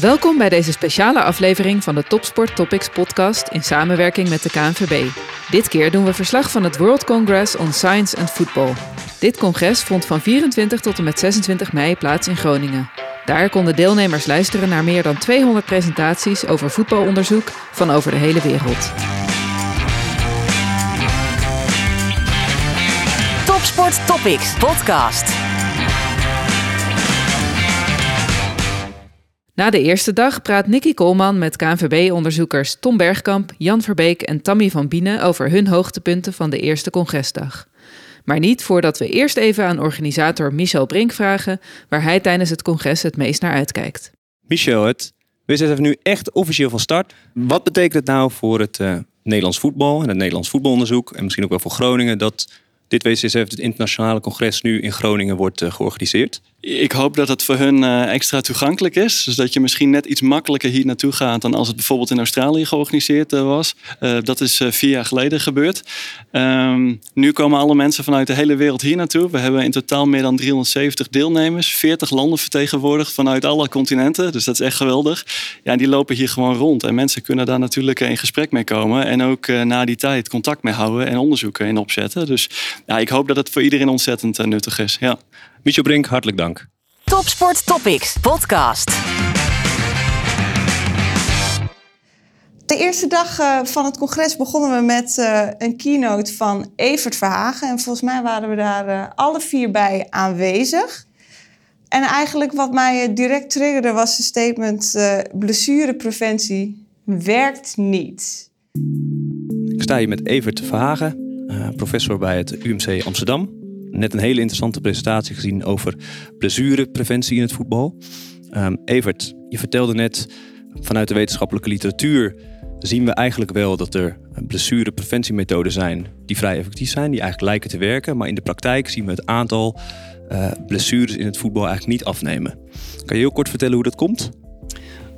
Welkom bij deze speciale aflevering van de Topsport Topics podcast in samenwerking met de KNVB. Dit keer doen we verslag van het World Congress on Science and Football. Dit congres vond van 24 tot en met 26 mei plaats in Groningen. Daar konden deelnemers luisteren naar meer dan 200 presentaties over voetbalonderzoek van over de hele wereld. Topsport Topics podcast. Na de eerste dag praat Nicky Koolman met KNVB-onderzoekers Tom Bergkamp, Jan Verbeek en Tammy van Bienen over hun hoogtepunten van de eerste congresdag. Maar niet voordat we eerst even aan organisator Michel Brink vragen waar hij tijdens het congres het meest naar uitkijkt. Michel, het WSF nu echt officieel van start. Wat betekent het nou voor het uh, Nederlands voetbal en het Nederlands voetbalonderzoek en misschien ook wel voor Groningen dat dit WCSF, het internationale congres, nu in Groningen wordt uh, georganiseerd? Ik hoop dat het voor hun uh, extra toegankelijk is. Dus dat je misschien net iets makkelijker hier naartoe gaat dan als het bijvoorbeeld in Australië georganiseerd uh, was. dat is vier jaar geleden gebeurd. Um, nu komen alle mensen vanuit de hele wereld hier naartoe. We hebben in totaal meer dan 370 deelnemers, 40 landen vertegenwoordigd vanuit alle continenten. Dus dat is echt geweldig. Ja, die lopen hier gewoon rond. En mensen kunnen daar natuurlijk in gesprek mee komen. En ook na die tijd contact mee houden en onderzoeken in opzetten. Dus ja, ik hoop dat het voor iedereen ontzettend nuttig is. Ja. Michel Brink, hartelijk dank. Topsport Topics podcast. De eerste dag uh, van het congres begonnen we met uh, een keynote van Evert Verhagen. En volgens mij waren we daar uh, alle vier bij aanwezig. En eigenlijk wat mij direct triggerde was de statement... blessurepreventie werkt niet. Ik sta hier met Evert Verhagen, professor bij het UMC Amsterdam net een hele interessante presentatie gezien over blessurepreventie in het voetbal. Um, Evert, je vertelde net vanuit de wetenschappelijke literatuur zien we eigenlijk wel dat er blessurepreventiemethoden zijn die vrij effectief zijn, die eigenlijk lijken te werken. Maar in de praktijk zien we het aantal uh, blessures in het voetbal eigenlijk niet afnemen. Kan je heel kort vertellen hoe dat komt?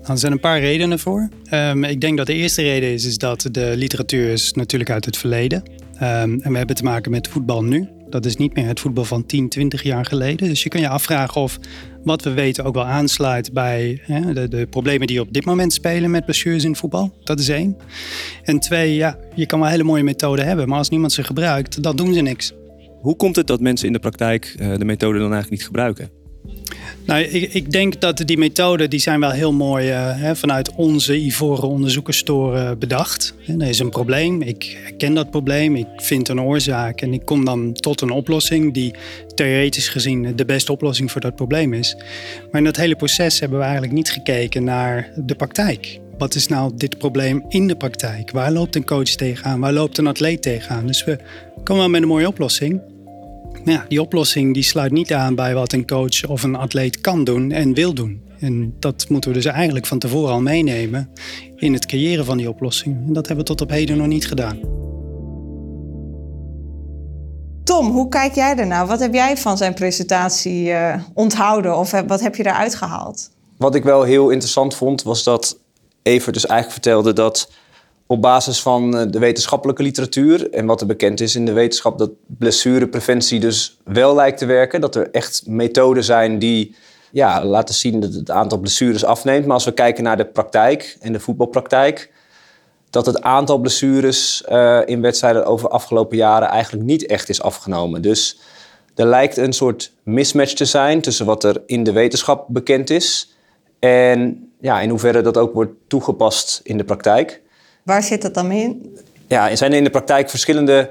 Nou, er zijn een paar redenen voor. Um, ik denk dat de eerste reden is, is dat de literatuur is natuurlijk uit het verleden. Um, en we hebben te maken met voetbal nu. Dat is niet meer het voetbal van 10, 20 jaar geleden. Dus je kan je afvragen of wat we weten ook wel aansluit bij hè, de, de, problemen die op dit moment spelen met blessures in voetbal. Dat is één. En twee, ja, je kan wel hele mooie methoden hebben, maar als niemand ze gebruikt, dan doen ze niks. Hoe komt het dat mensen in de praktijk uh, de methode dan eigenlijk niet gebruiken? Nou, ik, ik, denk dat die methoden die zijn wel heel mooi uh, hè, vanuit onze ivoren onderzoekerstoren bedacht. er is een probleem, ik herken dat probleem, ik vind een oorzaak en ik kom dan tot een oplossing die theoretisch gezien de beste oplossing voor dat probleem is. Maar in dat hele proces hebben we eigenlijk niet gekeken naar de praktijk. Wat is nou dit probleem in de praktijk? Waar loopt een coach tegenaan? Waar loopt een atleet tegenaan? Dus we komen wel met een mooie oplossing. Maar ja, die oplossing die sluit niet aan bij wat een coach of een atleet kan doen en wil doen. En dat moeten we dus eigenlijk van tevoren al meenemen in het creëren van die oplossing. En dat hebben we tot op heden nog niet gedaan. Tom, hoe kijk jij ernaar? Wat heb jij van zijn presentatie uh, onthouden of wat heb je eruit gehaald? Wat ik wel heel interessant vond, was dat Evert dus eigenlijk vertelde dat op basis van eh, de wetenschappelijke literatuur en wat er bekend is in de wetenschap, dat blessurepreventie dus wel lijkt te werken. Dat er echt methoden zijn die ja, laten zien dat het aantal blessures afneemt. Maar als we kijken naar de praktijk en de voetbalpraktijk, dat het aantal blessures uh, in wedstrijden over de afgelopen jaren eigenlijk niet echt is afgenomen. Dus er lijkt een soort mismatch te zijn tussen wat er in de wetenschap bekend is en ja, in hoeverre dat ook wordt toegepast in de praktijk. Waar zit dat dan in? Ja, er zijn in de praktijk verschillende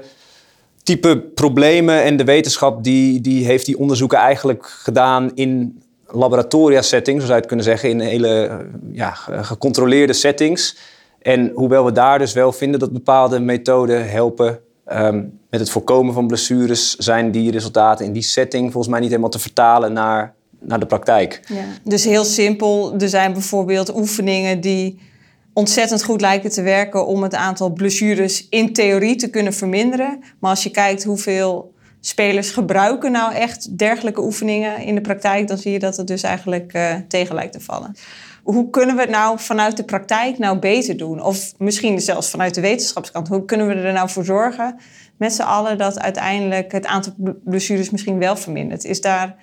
type problemen. En de wetenschap die, die heeft die onderzoeken eigenlijk gedaan in laboratoria-settings, zo zou je het kunnen zeggen, in hele ja, gecontroleerde settings. En hoewel we daar dus wel vinden dat bepaalde methoden helpen um, met het voorkomen van blessures, zijn die resultaten in die setting volgens mij niet helemaal te vertalen naar, naar de praktijk. Ja. Dus heel simpel, er zijn bijvoorbeeld oefeningen die ontzettend goed lijken te werken om het aantal blessures in theorie te kunnen verminderen. Maar als je kijkt hoeveel spelers gebruiken nou echt dergelijke oefeningen in de praktijk, dan zie je dat het dus eigenlijk uh, tegen lijkt te vallen. Hoe kunnen we het nou vanuit de praktijk nou beter doen? Of misschien zelfs vanuit de wetenschapskant. Hoe kunnen we er nou voor zorgen met z'n allen dat uiteindelijk het aantal blessures misschien wel vermindert? Is daar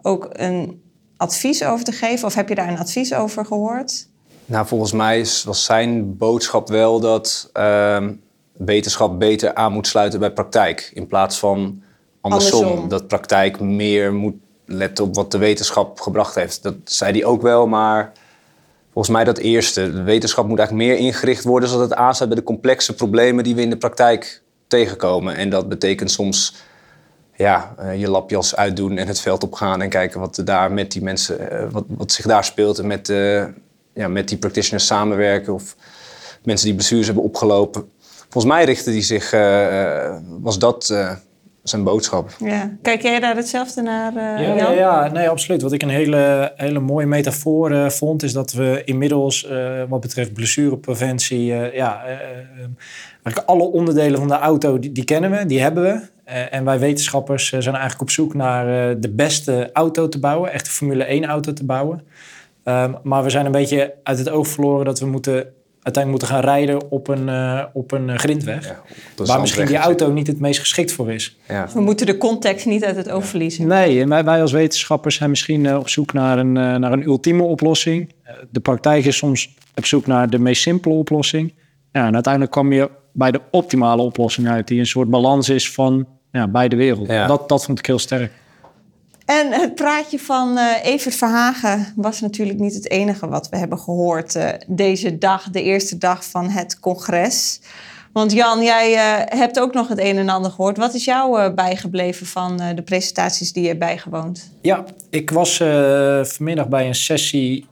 ook een advies over te geven? Of heb je daar een advies over gehoord? Nou, volgens mij is, was zijn boodschap wel dat ehm, wetenschap beter aan moet sluiten bij praktijk. In plaats van andersom. Andersom. Dat praktijk meer moet letten op wat de wetenschap gebracht heeft. Dat zei hij ook wel, maar volgens mij dat eerste. De wetenschap moet eigenlijk meer ingericht worden zodat het aansluit bij de complexe problemen die we in de praktijk tegenkomen. En dat betekent soms ja, eh, je lapjas uitdoen en het veld opgaan en kijken wat daar met die mensen, eh, wat, wat zich daar speelt en met, eh, ja, met die practitioners samenwerken of mensen die blessures hebben opgelopen. Volgens mij richtte hij zich, eh, eh, was dat eh, zijn boodschap. Ja. Kijk jij daar hetzelfde naar, eh, Ja, Jan? ja, ja, nee, absoluut. Wat ik een hele, hele mooie metafoor vond, is dat we inmiddels, eh, wat betreft blessurepreventie, eh, ja, eigenlijk alle onderdelen van de auto, die, die kennen we, die hebben we. Eh, en wij wetenschappers zijn eigenlijk op zoek naar eh, de beste auto te bouwen, echt een Formule 1 auto te bouwen. Ehm, maar we zijn een beetje uit het oog verloren dat we moeten, uiteindelijk moeten gaan rijden op een, eh, op een eh, grindweg. Ja, op waar misschien die auto niet het meest geschikt voor is. Ja. We moeten de context niet uit het oog verliezen. Nee, wij, wij als wetenschappers zijn misschien eh, op zoek naar een, naar een ultieme oplossing. De praktijk is soms op zoek naar de meest simpele oplossing. Ja, en uiteindelijk kwam je bij de optimale oplossing uit, die een soort balans is van ja, beide werelden. Ja. Dat, dat vond ik heel sterk. En het praatje van eh Evert Verhagen was natuurlijk niet het enige wat we hebben gehoord eh, deze dag, de eerste dag van het congres. Want Jan, jij eh, hebt ook nog het een en ander gehoord. Wat is jou eh, bijgebleven van eh, de presentaties die je bijgewoond? Ja, ik was vanmiddag bij een sessie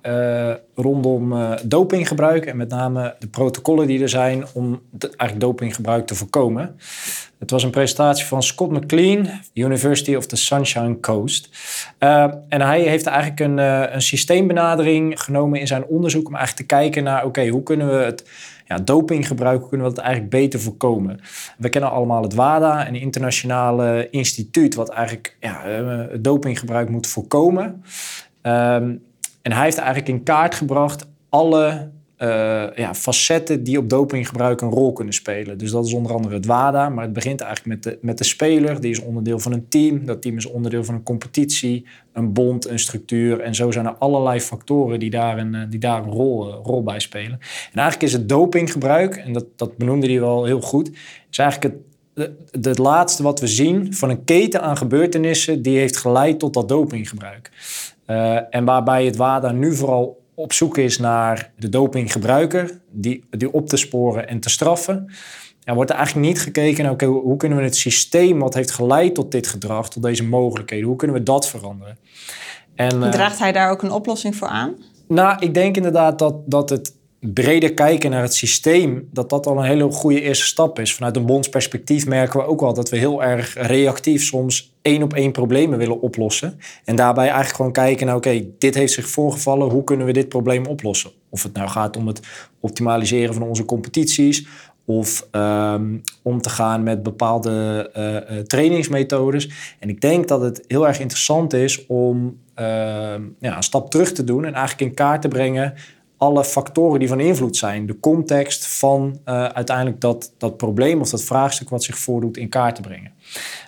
rondom dopinggebruik. En met name de protocollen die er zijn om eigenlijk dopinggebruik te voorkomen. Het was een presentatie van Scott McLean, University of the Sunshine Coast. En hij heeft eigenlijk een, een systeembenadering genomen in zijn onderzoek om eigenlijk te kijken naar, oké, hoe kunnen we het ja, dopinggebruik, kunnen we dat eigenlijk beter voorkomen? We kennen allemaal het WADA, een internationale instituut wat eigenlijk ja, eh, dopinggebruik moet voorkomen. Ehm, en hij heeft eigenlijk in kaart gebracht alle ja, facetten die op dopinggebruik een rol kunnen spelen. Dus dat is onder andere het WADA, maar het begint eigenlijk met de, met de speler. Die is onderdeel van een team. Dat team is onderdeel van een competitie, een bond, een structuur. En zo zijn er allerlei factoren die daar een, eh, die daar een rol, eh, rol bij spelen. En eigenlijk is het dopinggebruik, en dat, dat benoemde hij wel heel goed, is eigenlijk het, het, laatste wat we zien van een keten aan gebeurtenissen die heeft geleid tot dat dopinggebruik. Eh, en waarbij het WADA nu vooral op zoek is naar de dopinggebruiker, die, die op te sporen en te straffen. Er wordt er eigenlijk niet gekeken naar, oké, hoe hoe kunnen we het systeem wat heeft geleid tot dit gedrag, tot deze mogelijkheden, hoe kunnen we dat veranderen? En, eh, Draagt hij daar ook een oplossing voor aan? nou, ik denk inderdaad dat, dat het breder kijken naar het systeem, dat dat al een hele goede eerste stap is. Vanuit een bondsperspectief merken we ook wel dat we heel erg reactief soms één op één problemen willen oplossen. En daarbij eigenlijk gewoon kijken naar, oké, dit heeft zich voorgevallen, hoe kunnen we dit probleem oplossen? Of het nou gaat om het optimaliseren van onze competities, of ehm, om te gaan met bepaalde eh, eh, trainingsmethodes. En ik denk dat het heel erg interessant is om ehm, ja, een stap terug te doen en eigenlijk in kaart te brengen alle factoren die van invloed zijn. De context van eh, uiteindelijk dat, dat probleem of dat vraagstuk wat zich voordoet in kaart te brengen.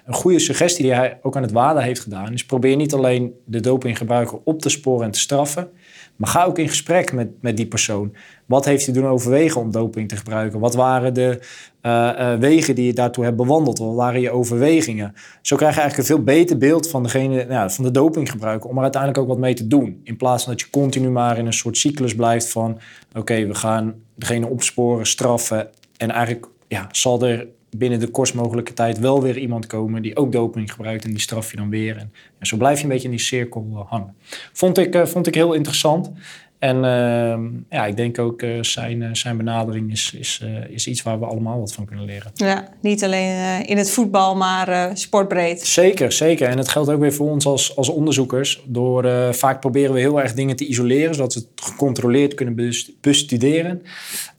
Een goede suggestie die hij ook aan het WADA heeft gedaan is probeer niet alleen de dopinggebruiker op te sporen en te straffen, maar ga ook in gesprek met, met die persoon. Wat heeft hij doen overwegen om doping te gebruiken? Wat waren de eh, eh, wegen die je daartoe hebt bewandeld? Wat waren je overwegingen? Zo krijg je eigenlijk een veel beter beeld van, degene, nou van de dopinggebruiker... om er uiteindelijk ook wat mee te doen. In plaats van dat je continu maar in een soort cyclus blijft van... oké, we gaan degene opsporen, straffen... en eigenlijk ja, zal er binnen de kortst mogelijke tijd wel weer iemand komen... die ook doping gebruikt en die straf je dan weer. En, zo blijf je een beetje in die cirkel eh, hangen. Vond ik, vond ik heel interessant. En ehm, ja, ik denk ook uh, zijn, uh, zijn benadering is, is, uh, is iets waar we allemaal wat van kunnen leren. Ja, niet alleen in het voetbal, maar sportbreed. Zeker, zeker. En het geldt ook weer voor ons als, als onderzoekers. Door vaak proberen we heel erg dingen te isoleren, zodat we het gecontroleerd kunnen bestuderen.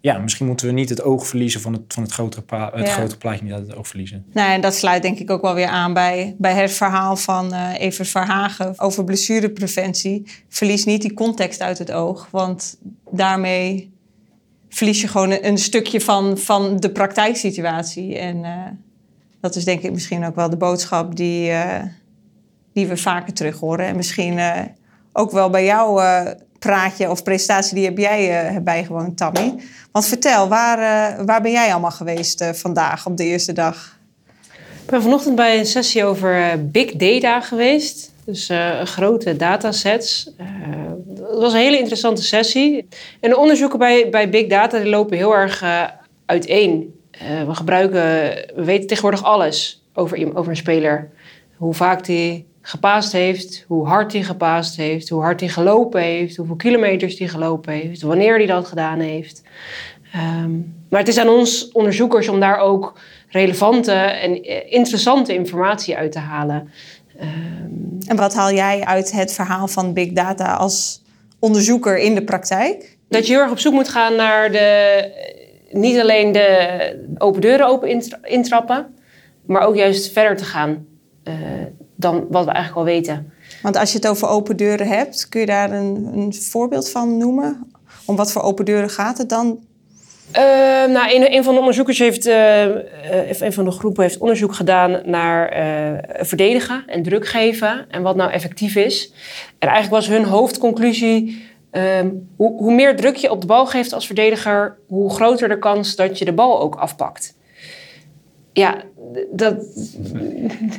Ja, misschien moeten we niet het oog verliezen van het, van het, grotere, het ja. grotere plaatje, niet uit het oog verliezen. Nou, en dat sluit denk ik ook wel weer aan bij, bij het verhaal van Evert Verhagen over blessurepreventie. Verlies niet die context uit het oog, want daarmee verlies je gewoon een, stukje van, van de praktijksituatie. En uh, dat is denk ik misschien ook wel de boodschap die, uh, die we vaker terug horen. En misschien uh, ook wel bij jouw praatje of presentatie die heb jij bijgewoond, Tammy. Want vertel, waar, waar ben jij allemaal geweest vandaag op de eerste dag? Ik ben vanochtend bij een sessie over big data geweest. Dus grote datasets. het was een hele interessante sessie. En de onderzoeken bij, bij big data die lopen heel erg uiteen. we gebruiken, we weten tegenwoordig alles over, over een speler. Hoe vaak die gepaast heeft, hoe hard hij gepaast heeft, hoe hard hij gelopen heeft, hoeveel kilometers hij gelopen heeft, wanneer hij dat gedaan heeft. Ehm, maar het is aan ons onderzoekers om daar ook relevante en interessante informatie uit te halen. Ehm, en wat haal jij uit het verhaal van Big Data als onderzoeker in de praktijk? Dat je heel erg op zoek moet gaan naar de, niet alleen de open deuren open intrappen, maar ook juist verder te gaan. Uh, dan wat we eigenlijk al weten. Want als je het over open deuren hebt, kun je daar een, een voorbeeld van noemen? Om wat voor open deuren gaat het dan? Uh, nou, een, een, van de onderzoekers heeft, uh, een van de groepen heeft onderzoek gedaan naar uh, verdedigen en druk geven en wat nou effectief is. En eigenlijk was hun hoofdconclusie: ehm, hoe, hoe meer druk je op de bal geeft als verdediger, hoe groter de kans dat je de bal ook afpakt ja, dat...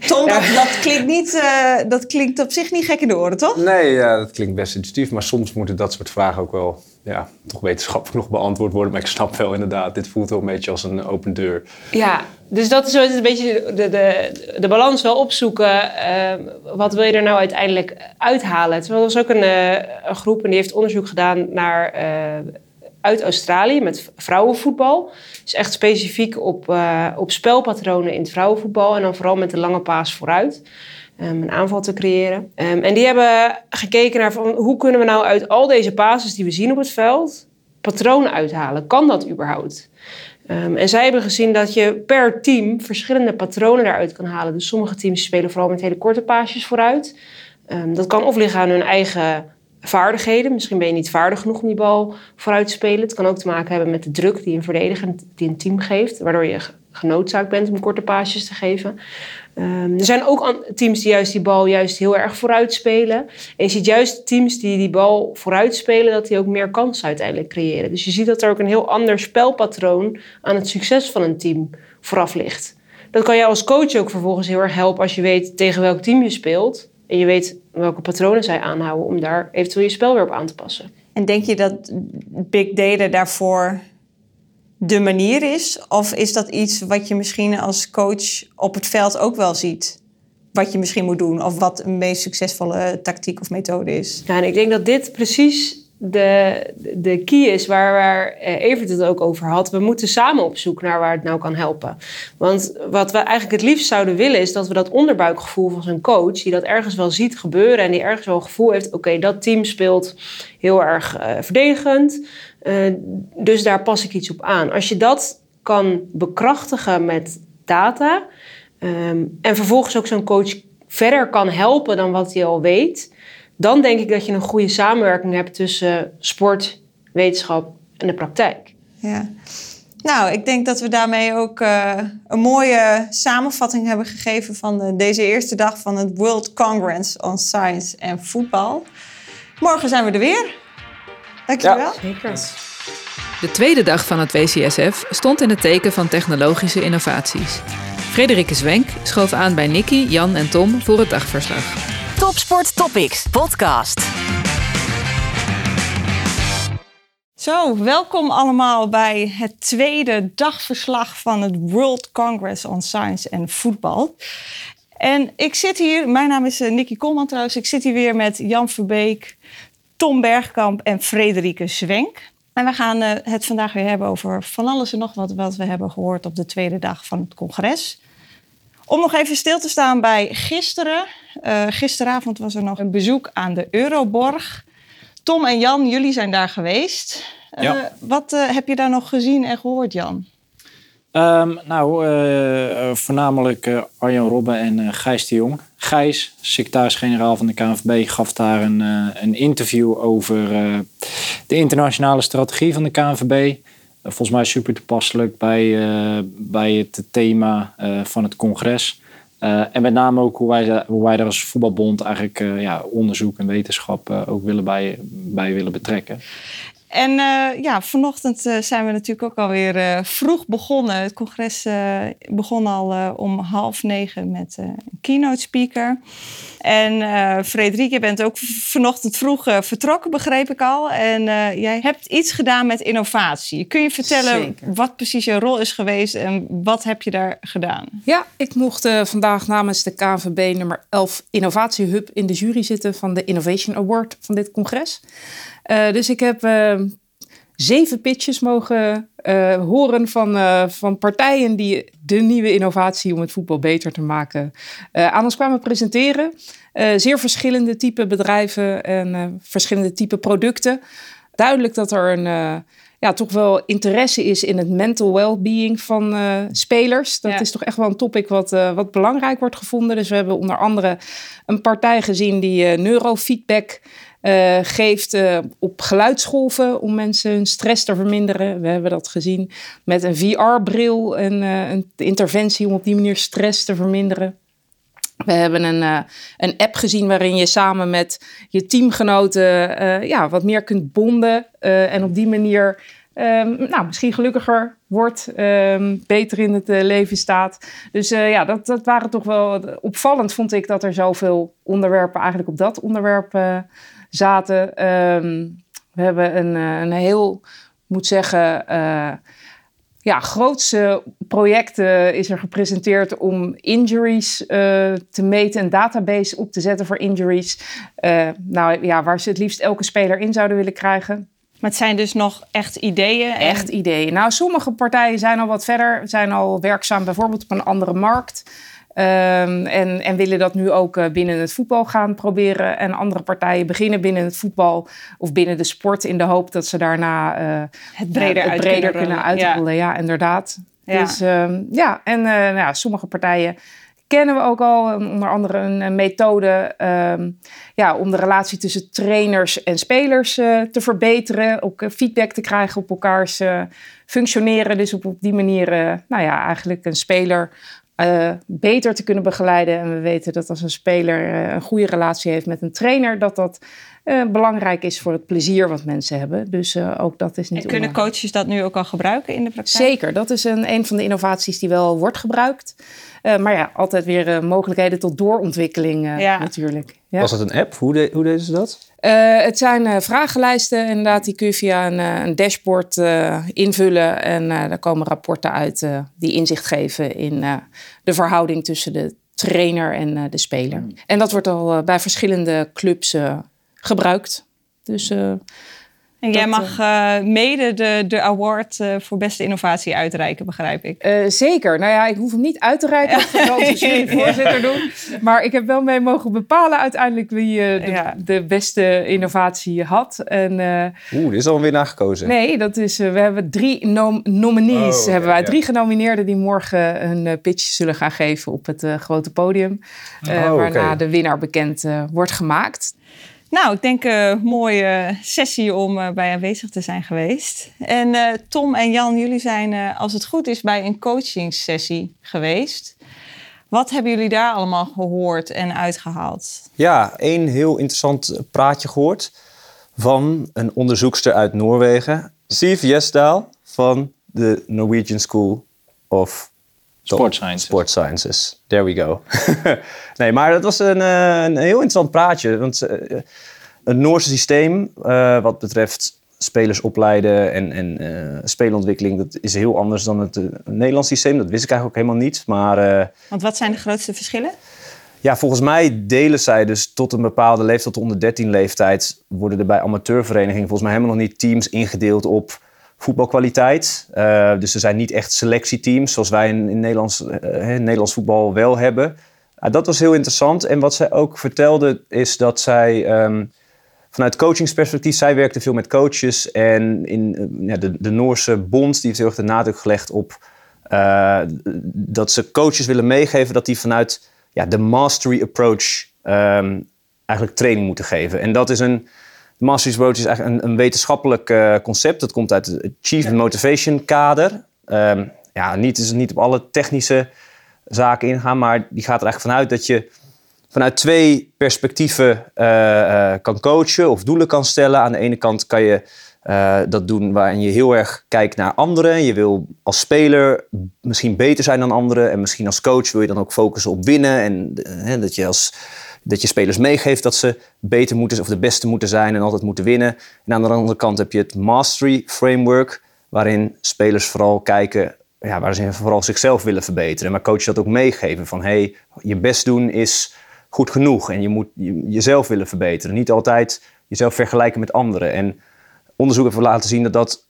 Tom, dat, dat, klinkt niet, uh, dat klinkt op zich niet gek in de oren, toch? Nee, ja, dat klinkt best intuïtief. Maar soms moeten dat soort vragen ook wel ja, toch wetenschappelijk nog beantwoord worden. Maar ik snap wel inderdaad, dit voelt wel een beetje als een open deur. Ja, dus dat is een beetje de, de, de balans wel opzoeken. Uh, wat wil je er nou uiteindelijk uithalen? Er was ook een, uh, een groep en die heeft onderzoek gedaan naar uit Australië met vrouwenvoetbal. Dus echt specifiek op, op spelpatronen in het vrouwenvoetbal. En dan vooral met de lange paas vooruit. Um, een aanval te creëren. Um, en die hebben gekeken naar van, hoe kunnen we nou uit al deze pases die we zien op het veld... patronen uithalen. Kan dat überhaupt? Um, en zij hebben gezien dat je per team verschillende patronen daaruit kan halen. Dus sommige teams spelen vooral met hele korte paasjes vooruit. dat kan of liggen aan hun eigen vaardigheden. Misschien ben je niet vaardig genoeg om die bal vooruit te spelen. Het kan ook te maken hebben met de druk die een verdediger, die een team geeft, waardoor je genoodzaakt bent om korte paasjes te geven. Um, er zijn ook teams die juist die bal juist heel erg vooruit spelen. En je ziet juist teams die die bal vooruit spelen, dat die ook meer kansen uiteindelijk creëren. Dus je ziet dat er ook een heel ander spelpatroon aan het succes van een team vooraf ligt. Dat kan jou als coach ook vervolgens heel erg helpen als je weet tegen welk team je speelt. En je weet welke patronen zij aanhouden om daar eventueel je spel weer op aan te passen. En denk je dat big data daarvoor de manier is? Of is dat iets wat je misschien als coach op het veld ook wel ziet? Wat je misschien moet doen of wat een meest succesvolle tactiek of methode is? Ja, en ik denk dat dit precies de, de key is waar, waar eh, Evert het ook over had. We moeten samen op zoek naar waar het nou kan helpen. Want wat we eigenlijk het liefst zouden willen is dat we dat onderbuikgevoel van zo'n coach, die dat ergens wel ziet gebeuren en die ergens wel het gevoel heeft: oké, dat team speelt heel erg uh, verdedigend. Uh, dus daar pas ik iets op aan. Als je dat kan bekrachtigen met data um, en vervolgens ook zo'n coach verder kan helpen dan wat hij al weet dan denk ik dat je een goede samenwerking hebt tussen sport, wetenschap en de praktijk. Ja. Nou, ik denk dat we daarmee ook uh, een mooie samenvatting hebben gegeven van de, deze eerste dag van het World Congress on Science en Voetbal. Morgen zijn we er weer. Dankjewel. Ja, zeker. De tweede dag van het WCSF stond in het teken van technologische innovaties. Frederike Zwenk schoof aan bij Nicky, Jan en Tom voor het dagverslag. Topsport Topics podcast. Zo, welkom allemaal bij het tweede dagverslag van het World Congress on Science en Voetbal. En ik zit hier, mijn naam is eh, Nicky Kolman trouwens, ik zit hier weer met Jan Verbeek, Tom Bergkamp en Frederike Zwenk. En we gaan uh, het vandaag weer hebben over van alles en nog wat wat we hebben gehoord op de tweede dag van het congres. Om nog even stil te staan bij gisteren. Uh, gisteravond was er nog een bezoek aan de Euroborg. Tom en Jan, jullie zijn daar geweest. Uh, ja. Wat heb je daar nog gezien en gehoord, Jan? Um, nou, voornamelijk Arjan Robben en Gijs de Jong. Gijs, secretaris-generaal van de KNVB, gaf daar een, een interview over de internationale strategie van de KNVB volgens mij super toepasselijk bij, bij het thema van het congres. en met name ook hoe wij, hoe wij daar als voetbalbond eigenlijk ja, onderzoek en wetenschap ook willen bij, bij willen betrekken. En uh, ja, vanochtend uh, zijn we natuurlijk ook alweer uh, vroeg begonnen. Het congres begon al om half negen met een keynote speaker. En Frederik, je bent ook vanochtend vroeg vertrokken, begreep ik al. En jij hebt iets gedaan met innovatie. Kun je vertellen Zeker. wat precies je rol is geweest en wat heb je daar gedaan? Ja, ik mocht vandaag namens de KNVB nummer 11 Innovatiehub in de jury zitten van de Innovation Award van dit congres. Uh, dus ik heb uh, zeven pitches mogen uh, horen van, van partijen die de nieuwe innovatie om het voetbal beter te maken aan ons kwamen presenteren. zeer verschillende type bedrijven en verschillende type producten. Duidelijk dat er een ja, toch wel interesse is in het mental well-being van spelers. Dat is toch echt wel een topic wat, wat belangrijk wordt gevonden. Dus we hebben onder andere een partij gezien die neurofeedback uh, geeft uh, op geluidsgolven om mensen hun stress te verminderen. We hebben dat gezien met een VR-bril, en uh, een interventie om op die manier stress te verminderen. We hebben een, een app gezien waarin je samen met je teamgenoten ja, wat meer kunt bonden en op die manier Um, nou, misschien gelukkiger wordt, um, beter in het uh, leven staat. Dus uh, ja, dat, dat waren toch wel opvallend, vond ik, dat er zoveel onderwerpen eigenlijk op dat onderwerp zaten. Um, we hebben een, eh, een heel, moet zeggen, ja, grootste project uh, is er gepresenteerd om injuries te meten, een database op te zetten voor injuries. Nou ja, waar ze het liefst elke speler in zouden willen krijgen. Maar het zijn dus nog echt ideeën? En... Echt ideeën. Nou, sommige partijen zijn al wat verder, zijn al werkzaam bijvoorbeeld op een andere markt. Um, en, en, willen dat nu ook uh, binnen het voetbal gaan proberen. En andere partijen beginnen binnen het voetbal of binnen de sport in de hoop dat ze daarna uh, het breder, het breder kunnen, uitrollen. Ja. ja, inderdaad. Ja. Dus um, ja, en uh, nou ja, sommige partijen kennen we ook al. Onder andere een, methode um, ja, om de relatie tussen trainers en spelers te verbeteren. Ook feedback te krijgen op elkaars functioneren. Dus op, op die manier, nou ja, eigenlijk een speler beter te kunnen begeleiden. En we weten dat als een speler een goede relatie heeft met een trainer, dat dat belangrijk is voor het plezier wat mensen hebben. Dus ook dat is niet. En kunnen coaches dat nu ook al gebruiken in de praktijk? Zeker, dat is een, een van de innovaties die wel wordt gebruikt. Maar ja, altijd weer mogelijkheden tot doorontwikkeling ja. natuurlijk. Ja. Was het een app? Hoe, de, hoe deden ze dat? Uh, het zijn uh, vragenlijsten, inderdaad, die kun je via een, uh, een dashboard invullen. En daar komen rapporten uit die inzicht geven in de verhouding tussen de trainer en de speler. Hmm. En dat wordt al bij verschillende clubs gebruikt. Dus en jij mag uh, mede de, de award uh, voor beste innovatie uitreiken, begrijp ik. Uh, zeker. Nou ja, ik hoef hem niet uit te reiken. Dat de doen. Maar ik heb wel mee mogen bepalen uiteindelijk wie de, ja. de, beste innovatie had. En, Oeh, dit is alweer nagekozen. Nee, dat is, we hebben drie nom nominees. Oh, hebben wij. Ja. Drie genomineerden die morgen een pitch zullen gaan geven op het grote podium. Oh, waarna okay. de winnaar bekend wordt gemaakt. Nou, ik denk een mooie sessie om uh, bij aanwezig te zijn geweest. En uh, Tom en Jan, jullie zijn, uh, als het goed is, bij een coachingssessie geweest. Wat hebben jullie daar allemaal gehoord en uitgehaald? Ja, één heel interessant praatje gehoord van een onderzoekster uit Noorwegen, Siv Jesdaal van de Norwegian School of Sport Sciences. Sport Sciences. There we go. nee, maar dat was een, een heel interessant praatje. Want uh, het Noorse systeem, uh, wat betreft spelers opleiden en, en uh, speelontwikkeling, dat is heel anders dan het Nederlands systeem. Dat wist ik eigenlijk ook helemaal niet. Maar, want wat zijn de grootste verschillen? Ja, volgens mij delen zij dus tot een bepaalde leeftijd, tot onder 13 leeftijd, worden er bij amateurverenigingen volgens mij helemaal nog niet teams ingedeeld op voetbalkwaliteit. Uh, dus er zijn niet echt selectieteams zoals wij in, in Nederlands, uh, Nederlands voetbal wel hebben. Uh, dat was heel interessant. En wat zij ook vertelde is dat zij um, vanuit coachingsperspectief, zij werkte veel met coaches. En in ja, de, de Noorse bond die heeft heel erg de nadruk gelegd op dat ze coaches willen meegeven dat die vanuit ja, de mastery approach um, eigenlijk training moeten geven. En dat is een de Mastery Approach is eigenlijk een, een wetenschappelijk uh, concept. Dat komt uit het Chief Motivation kader. Um, ja, niet, is niet op alle technische zaken ingaan. Maar die gaat er eigenlijk vanuit dat je vanuit twee perspectieven uh, kan coachen of doelen kan stellen. Aan de ene kant kan je uh, dat doen waarin je heel erg kijkt naar anderen. Je wil als speler misschien beter zijn dan anderen. En misschien als coach wil je dan ook focussen op winnen. En dat, je als, dat je spelers meegeeft dat ze beter moeten of de beste moeten zijn en altijd moeten winnen. En aan de andere kant heb je het mastery framework. Waarin spelers vooral kijken ja, waar ze vooral zichzelf willen verbeteren. Maar coaches dat ook meegeven van hey, je best doen is goed genoeg. En je moet jezelf willen verbeteren. Niet altijd jezelf vergelijken met anderen. En onderzoek heeft laten zien dat dat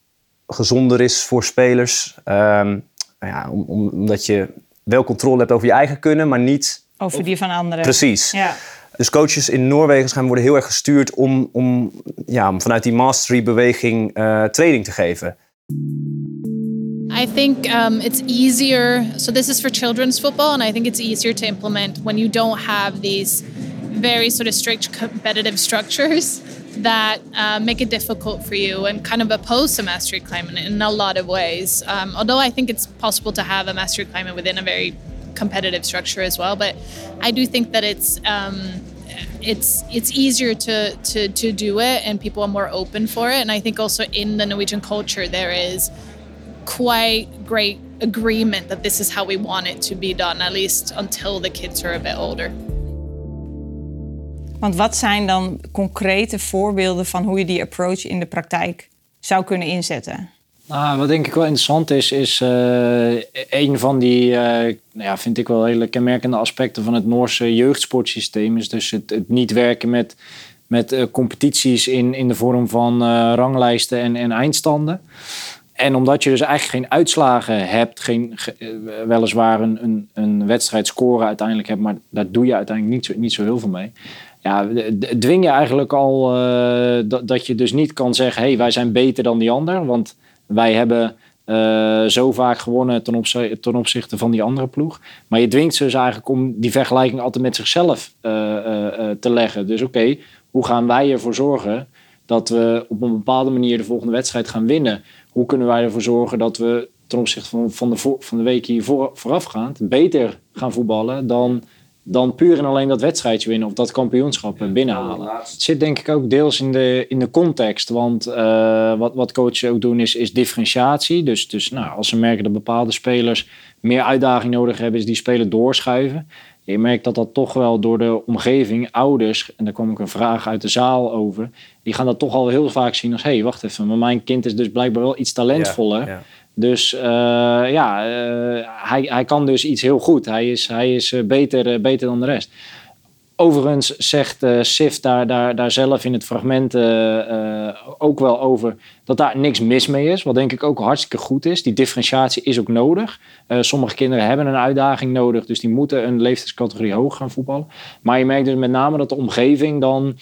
gezonder is voor spelers. Um, ja, omdat je wel controle hebt over je eigen kunnen, maar niet... Over die van anderen. Precies. Ja. Dus coaches in Noorwegen gaan worden heel erg gestuurd om, om, ja, om vanuit die mastery-beweging uh, training te geven. I think um, it's easier. So this is for children's football, and I think it's easier to implement when you don't have these very sort of strict competitive structures that uh, make it difficult for you and kind of oppose a mastery climate in a lot of ways. Um, although I think it's possible to have a mastery climate within a very competitive structure as well, but I do think that it's um, it's it's easier to, to to do it and people are more open for it. And I think also in the Norwegian culture there is quite great agreement that this is how we want it to be done, at least until the kids are a bit older. Want wat zijn dan concrete voorbeelden van hoe je die approach in de praktijk zou kunnen inzetten? Nou, wat denk ik wel interessant is, is uh, een van die, uh, nou ja, vind ik wel hele kenmerkende aspecten van het Noorse jeugdsportsysteem. Is dus het, het niet werken met, met uh, competities in, in de vorm van ranglijsten en, en eindstanden. En omdat je dus eigenlijk geen uitslagen hebt, geen, weliswaar een, een, een wedstrijd scoren uiteindelijk hebt, maar daar doe je uiteindelijk niet zo, niet zo heel veel mee ja, dwing je eigenlijk al dat, dat je dus niet kan zeggen: hé, hey, wij zijn beter dan die ander. Want wij hebben uh, zo vaak gewonnen ten, opzichte, ten opzichte van die andere ploeg. Maar je dwingt ze dus eigenlijk om die vergelijking altijd met zichzelf uh, te leggen. Dus oké, hoe gaan wij ervoor zorgen dat we op een bepaalde manier de volgende wedstrijd gaan winnen? Hoe kunnen wij ervoor zorgen dat we ten opzichte van, van, de, van de week hier voor, voorafgaand beter gaan voetballen dan dan puur en alleen dat wedstrijdje winnen of dat kampioenschap binnenhalen. Het zit denk ik ook deels in de, in de context. Want uh, wat, wat coaches ook doen is, is differentiatie. Dus, dus nou, als ze merken dat bepaalde spelers meer uitdaging nodig hebben, is die spelen doorschuiven. Je merkt dat dat toch wel door de omgeving, ouders, en daar kwam ook een vraag uit de zaal over, die gaan dat toch al heel vaak zien als: hé, hey, wacht even, maar mijn kind is dus blijkbaar wel iets talentvoller. ja. Dus uh, ja, uh, hij, hij kan dus iets heel goed. Hij is, hij is uh, beter, beter dan de rest. Overigens zegt uh, Sif daar, daar, daar zelf in het fragment ook wel over dat daar niks mis mee is. Wat denk ik ook hartstikke goed is. Die differentiatie is ook nodig. sommige kinderen hebben een uitdaging nodig, dus die moeten een leeftijdscategorie hoog gaan voetballen. Maar je merkt dus met name dat de omgeving dan,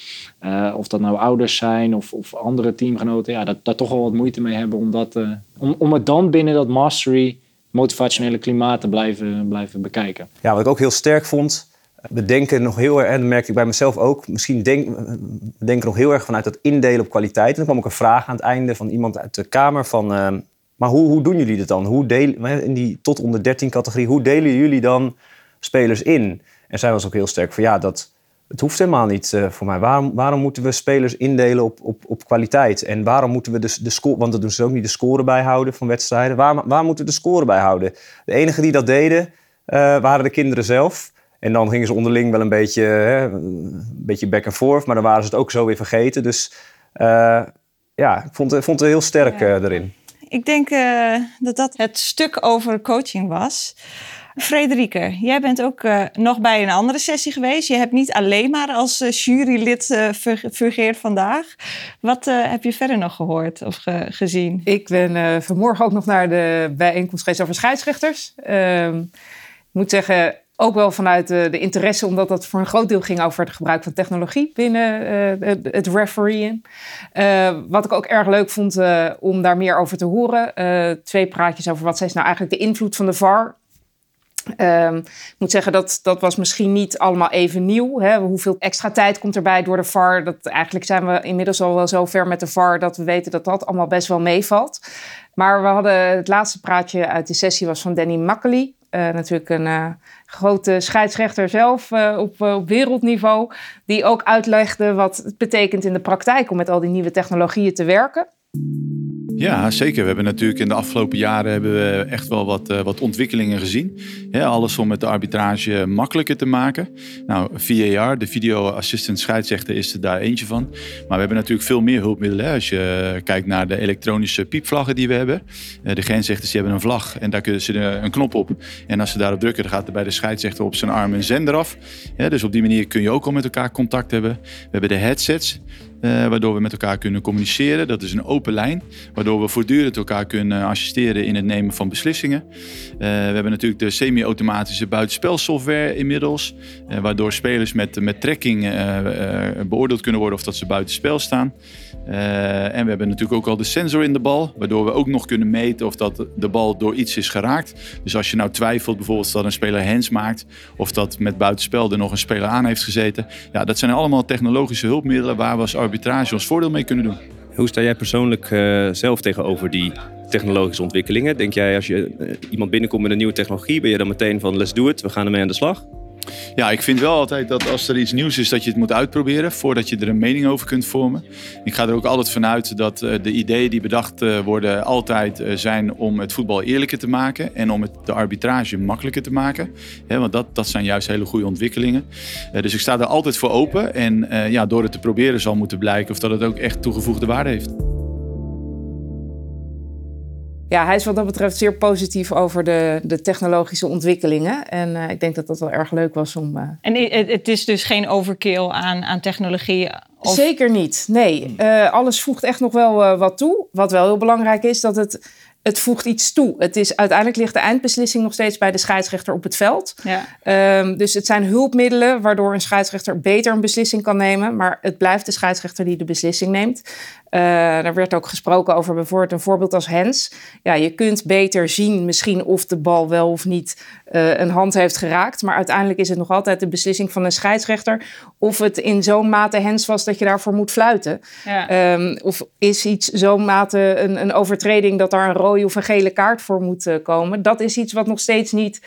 of dat nou ouders zijn of, of andere teamgenoten, ja, dat daar toch wel wat moeite mee hebben om, dat, om, om het dan binnen dat mastery motivationele klimaat te blijven, blijven bekijken. Ja, wat ik ook heel sterk vond, we denken nog heel erg, en dat merk ik bij mezelf ook, misschien denk, we denken nog heel erg vanuit dat indelen op kwaliteit. En dan kwam ook een vraag aan het einde van iemand uit de Kamer van, uh, maar hoe, hoe doen jullie dit dan? Hoe delen, in die tot onder 13 categorie, hoe delen jullie dan spelers in? En zij was ook heel sterk van, ja, dat, het hoeft helemaal niet uh, voor mij. Waarom, waarom moeten we spelers indelen op, op, op kwaliteit? En waarom moeten we de, de score, want dat doen ze ook niet, de score bijhouden van wedstrijden. Waar, waar moeten we de score bijhouden? De enige die dat deden, uh, waren de kinderen zelf. En dan gingen ze onderling wel een beetje, hè, een beetje back and forth, maar dan waren ze het ook zo weer vergeten. Dus uh, ja, ik vond, vond het heel sterk ja. erin. Ik denk dat dat het stuk over coaching was. Frederike, jij bent ook uh, nog bij een andere sessie geweest. Je hebt niet alleen maar als uh, jurylid uh, fungeerd vandaag. Wat heb je verder nog gehoord of ge gezien? Ik ben vanmorgen ook nog naar de bijeenkomst geweest over scheidsrechters. Ehm, ik moet zeggen, ook wel vanuit de, de, interesse, omdat dat voor een groot deel ging over het gebruik van technologie binnen uh, het refereeing. Uh, wat ik ook erg leuk vond uh, om daar meer over te horen. twee praatjes over wat is nou eigenlijk de invloed van de VAR Um, ik moet zeggen, dat, dat was misschien niet allemaal even nieuw. Hè? Hoeveel extra tijd komt erbij door de VAR? Dat, eigenlijk zijn we inmiddels al wel zo ver met de VAR dat we weten dat dat allemaal best wel meevalt. Maar we hadden het laatste praatje uit die sessie was van Danny Makkely. Uh, natuurlijk een uh, grote scheidsrechter zelf uh, op, op wereldniveau. Die ook uitlegde wat het betekent in de praktijk om met al die nieuwe technologieën te werken. Ja, zeker. We hebben natuurlijk in de afgelopen jaren hebben we echt wel wat, uh, wat ontwikkelingen gezien. alles om het de arbitrage makkelijker te maken. Nou, VAR, de Video Assistant Scheidsrechter, is er daar eentje van. Maar we hebben natuurlijk veel meer hulpmiddelen. Hè. Als je kijkt naar de elektronische piepvlaggen die we hebben. Uh, de grensrechters die hebben een vlag en daar kunnen ze een knop op. En als ze daarop drukken, dan gaat er bij de scheidsrechter op zijn arm een zender af. dus op die manier kun je ook al met elkaar contact hebben. We hebben de headsets. Uh, waardoor we met elkaar kunnen communiceren. Dat is een open lijn, waardoor we voortdurend elkaar kunnen assisteren in het nemen van beslissingen. Uh, we hebben natuurlijk de semi-automatische buitenspelsoftware inmiddels, uh, waardoor spelers met, met trekking beoordeeld kunnen worden of dat ze buitenspel staan. en we hebben natuurlijk ook al de sensor in de bal, waardoor we ook nog kunnen meten of dat de bal door iets is geraakt. Dus als je nou twijfelt bijvoorbeeld dat een speler hands maakt of dat met buitenspel er nog een speler aan heeft gezeten. Ja, dat zijn allemaal technologische hulpmiddelen waar we als arbitrage ons voordeel mee kunnen doen. Hoe sta jij persoonlijk uh, zelf tegenover die technologische ontwikkelingen? Denk jij als je uh, iemand binnenkomt met een nieuwe technologie, ben je dan meteen van let's do it, we gaan ermee aan de slag? Ja, ik vind wel altijd dat als er iets nieuws is, dat je het moet uitproberen voordat je er een mening over kunt vormen. Ik ga er ook altijd vanuit dat uh, de ideeën die bedacht uh, worden altijd uh, zijn om het voetbal eerlijker te maken en om het, de arbitrage makkelijker te maken. Want dat, dat zijn juist hele goede ontwikkelingen. dus ik sta er altijd voor open en ja, door het te proberen zal moeten blijken of dat het ook echt toegevoegde waarde heeft ja, hij is wat dat betreft zeer positief over de, de technologische ontwikkelingen. En uh, ik denk dat dat wel erg leuk was om. Uh... En het, is dus geen overkill aan, aan technologie? Of... Zeker niet. Nee, uh, alles voegt echt nog wel wat toe. Wat wel heel belangrijk is, dat het het voegt iets toe. Het is, uiteindelijk ligt de eindbeslissing nog steeds bij de scheidsrechter op het veld. Ja. Um, dus het zijn hulpmiddelen waardoor een scheidsrechter beter een beslissing kan nemen. Maar het blijft de scheidsrechter die de beslissing neemt. Uh, er werd ook gesproken over bijvoorbeeld een voorbeeld als Hens. Ja, je kunt beter zien misschien of de bal wel of niet uh, een hand heeft geraakt. Maar uiteindelijk is het nog altijd de beslissing van een scheidsrechter... of het in zo'n mate Hens was dat je daarvoor moet fluiten. Ja. Um, of is iets zo'n mate een, een overtreding dat daar een rode of een gele kaart voor moet uh, komen. Dat is iets wat nog steeds niet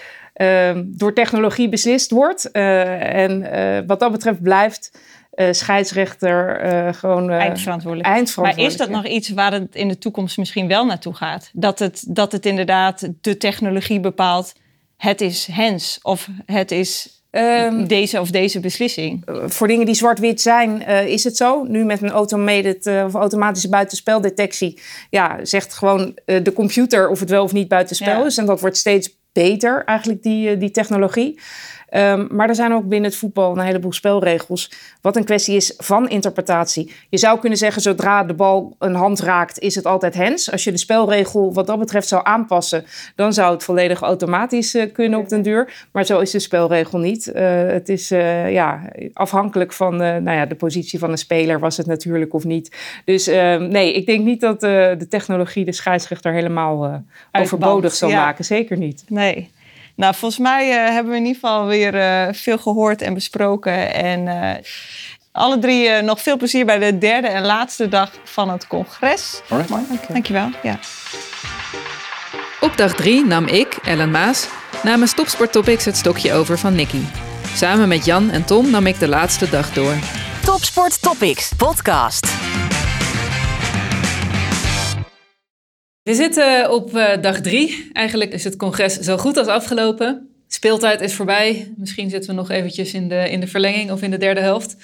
door technologie beslist wordt. Uh, en wat dat betreft blijft uh, scheidsrechter uh, gewoon uh, eindverantwoordelijk. eindverantwoordelijk. Maar is dat nog iets waar het in de toekomst misschien wel naartoe gaat? Dat het, dat het inderdaad de technologie bepaalt, het is hens of het is Um, deze of deze beslissing? Voor dingen die zwart-wit zijn, is het zo. Nu met een automated of automatische buitenspeldetectie, ja, zegt gewoon de computer of het wel of niet buitenspel ja. is. En dat wordt steeds beter, eigenlijk, die, die technologie. Um, maar er zijn ook binnen het voetbal een heleboel spelregels. Wat een kwestie is van interpretatie. Je zou kunnen zeggen, zodra de bal een hand raakt, is het altijd hens. Als je de spelregel wat dat betreft zou aanpassen, dan zou het volledig automatisch uh, kunnen op den duur. Maar zo is de spelregel niet. Uh, het is uh, ja, afhankelijk van nou ja, de positie van de speler, was het natuurlijk of niet. Dus ehm, nee, ik denk niet dat de technologie de scheidsrechter helemaal overbodig zal ja. maken. Zeker niet. Nee. Nou, volgens mij uh, hebben we in ieder geval weer uh, veel gehoord en besproken. En uh, alle drie nog veel plezier bij de derde en laatste dag van het congres. Alright. Dank je. Dankjewel. Ja. Op dag drie nam ik, Ellen Maas, namens Topsport Topics het stokje over van Nicky. Samen met Jan en Tom nam ik de laatste dag door. Topsport Topics podcast. We zitten op uh, dag drie. Eigenlijk is het congres zo goed als afgelopen. Speeltijd is voorbij. Misschien zitten we nog eventjes in de, in de verlenging of in de derde helft.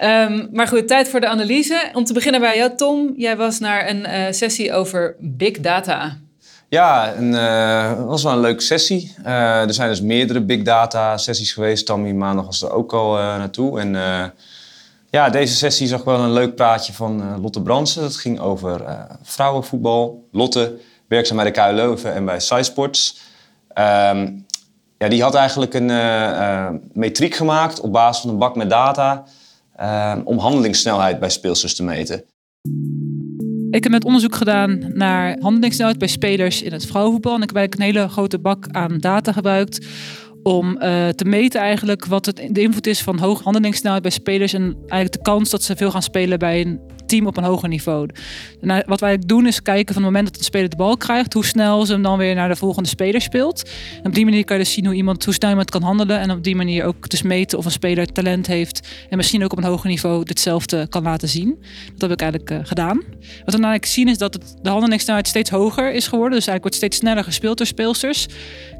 Um, maar goed, tijd voor de analyse. Om te beginnen bij jou, Tom. Jij was naar een uh, sessie over big data. Ja, het uh, was wel een leuke sessie. er zijn dus meerdere big data sessies geweest. Tammy maandag was er ook al naartoe. En ja, deze sessie zag wel een leuk praatje van uh, Lotte Bransen. Dat ging over uh, vrouwenvoetbal. Lotte, werkzaam bij de KU Leuven en bij SciSports. Um, ja, die had eigenlijk een uh, metriek gemaakt op basis van een bak met data... Ehm, om handelingssnelheid bij speelsters te meten. Ik heb net onderzoek gedaan naar handelingssnelheid bij spelers in het vrouwenvoetbal. En ik heb eigenlijk een hele grote bak aan data gebruikt om uh, te meten eigenlijk wat het, de invloed is van hoge handelingssnelheid bij spelers en eigenlijk de kans dat ze veel gaan spelen bij een team op een hoger niveau. En wat wij doen is kijken van het moment dat een speler de bal krijgt, hoe snel ze hem dan weer naar de volgende speler speelt. Op die manier kan je dus zien hoe iemand, hoe snel iemand kan handelen. En op die manier ook dus meten of een speler talent heeft. En misschien ook op een hoger niveau ditzelfde kan laten zien. Dat heb ik eigenlijk uh, gedaan. Wat we dan eigenlijk zien is dat het, de handelingssnelheid steeds hoger is geworden. Dus eigenlijk wordt steeds sneller gespeeld door speelsters.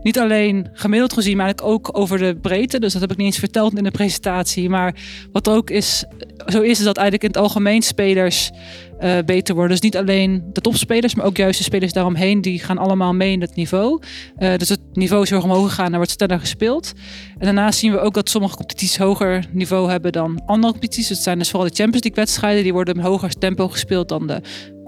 Niet alleen gemiddeld gezien, maar eigenlijk ook over de breedte. Dus dat heb ik niet eens verteld in de presentatie. Maar wat ook is, zo is, is dat eigenlijk in het algemeen uh, beter worden. Dus niet alleen de topspelers, maar ook juist de spelers daaromheen. Die gaan allemaal mee in het niveau. Uh, dus het niveau is heel omhoog gegaan en wordt sneller gespeeld. En daarnaast zien we ook dat sommige competities hoger niveau hebben dan andere competities. Het zijn dus vooral de Champions League wedstrijden. Die worden in hoger tempo gespeeld dan de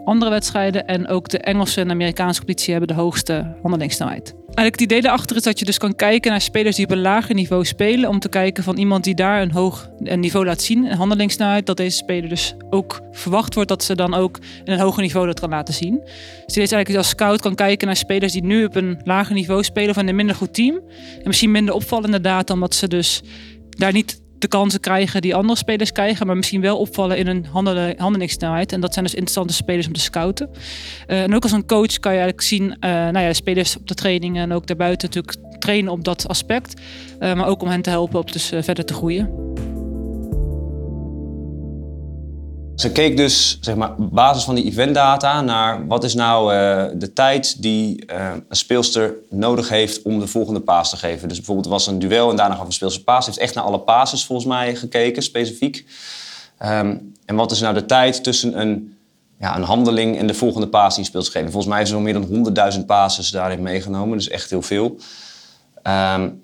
andere wedstrijden. En ook de Engelse en Amerikaanse competitie hebben de hoogste handelingssnelheid. Eigenlijk het idee daarachter is dat je dus kan kijken naar spelers die op een lager niveau spelen. Om te kijken van iemand die daar een hoog een niveau laat zien, een handelingssnelheid. Dat deze speler dus ook verwacht wordt dat ze dan ook in een hoger niveau dat kan laten zien. Dus je eigenlijk als scout kan kijken naar spelers die nu op een lager niveau spelen van een minder goed team. En misschien minder opvallen inderdaad, omdat ze dus daar niet de kansen krijgen die andere spelers krijgen, maar misschien wel opvallen in een handelingssnelheid. En dat zijn dus interessante spelers om te scouten. Uh, en ook als een coach kan je eigenlijk zien, uh, nou ja, spelers op de trainingen en ook daarbuiten natuurlijk trainen op dat aspect. Uh, maar ook om hen te helpen op dus verder te groeien. Ze keek dus zeg maar, op basis van die eventdata naar wat is nou uh, de tijd die uh, een speelster nodig heeft om de volgende paas te geven. Dus bijvoorbeeld was een duel en daarna gaf een speelster paas. Ze heeft echt naar alle passes volgens mij gekeken, specifiek. Um, en wat is nou de tijd tussen een, ja, een handeling en de volgende paas die speelster geeft. Volgens mij heeft ze nog meer dan 100.000 passes daarin meegenomen, dus echt heel veel. Um,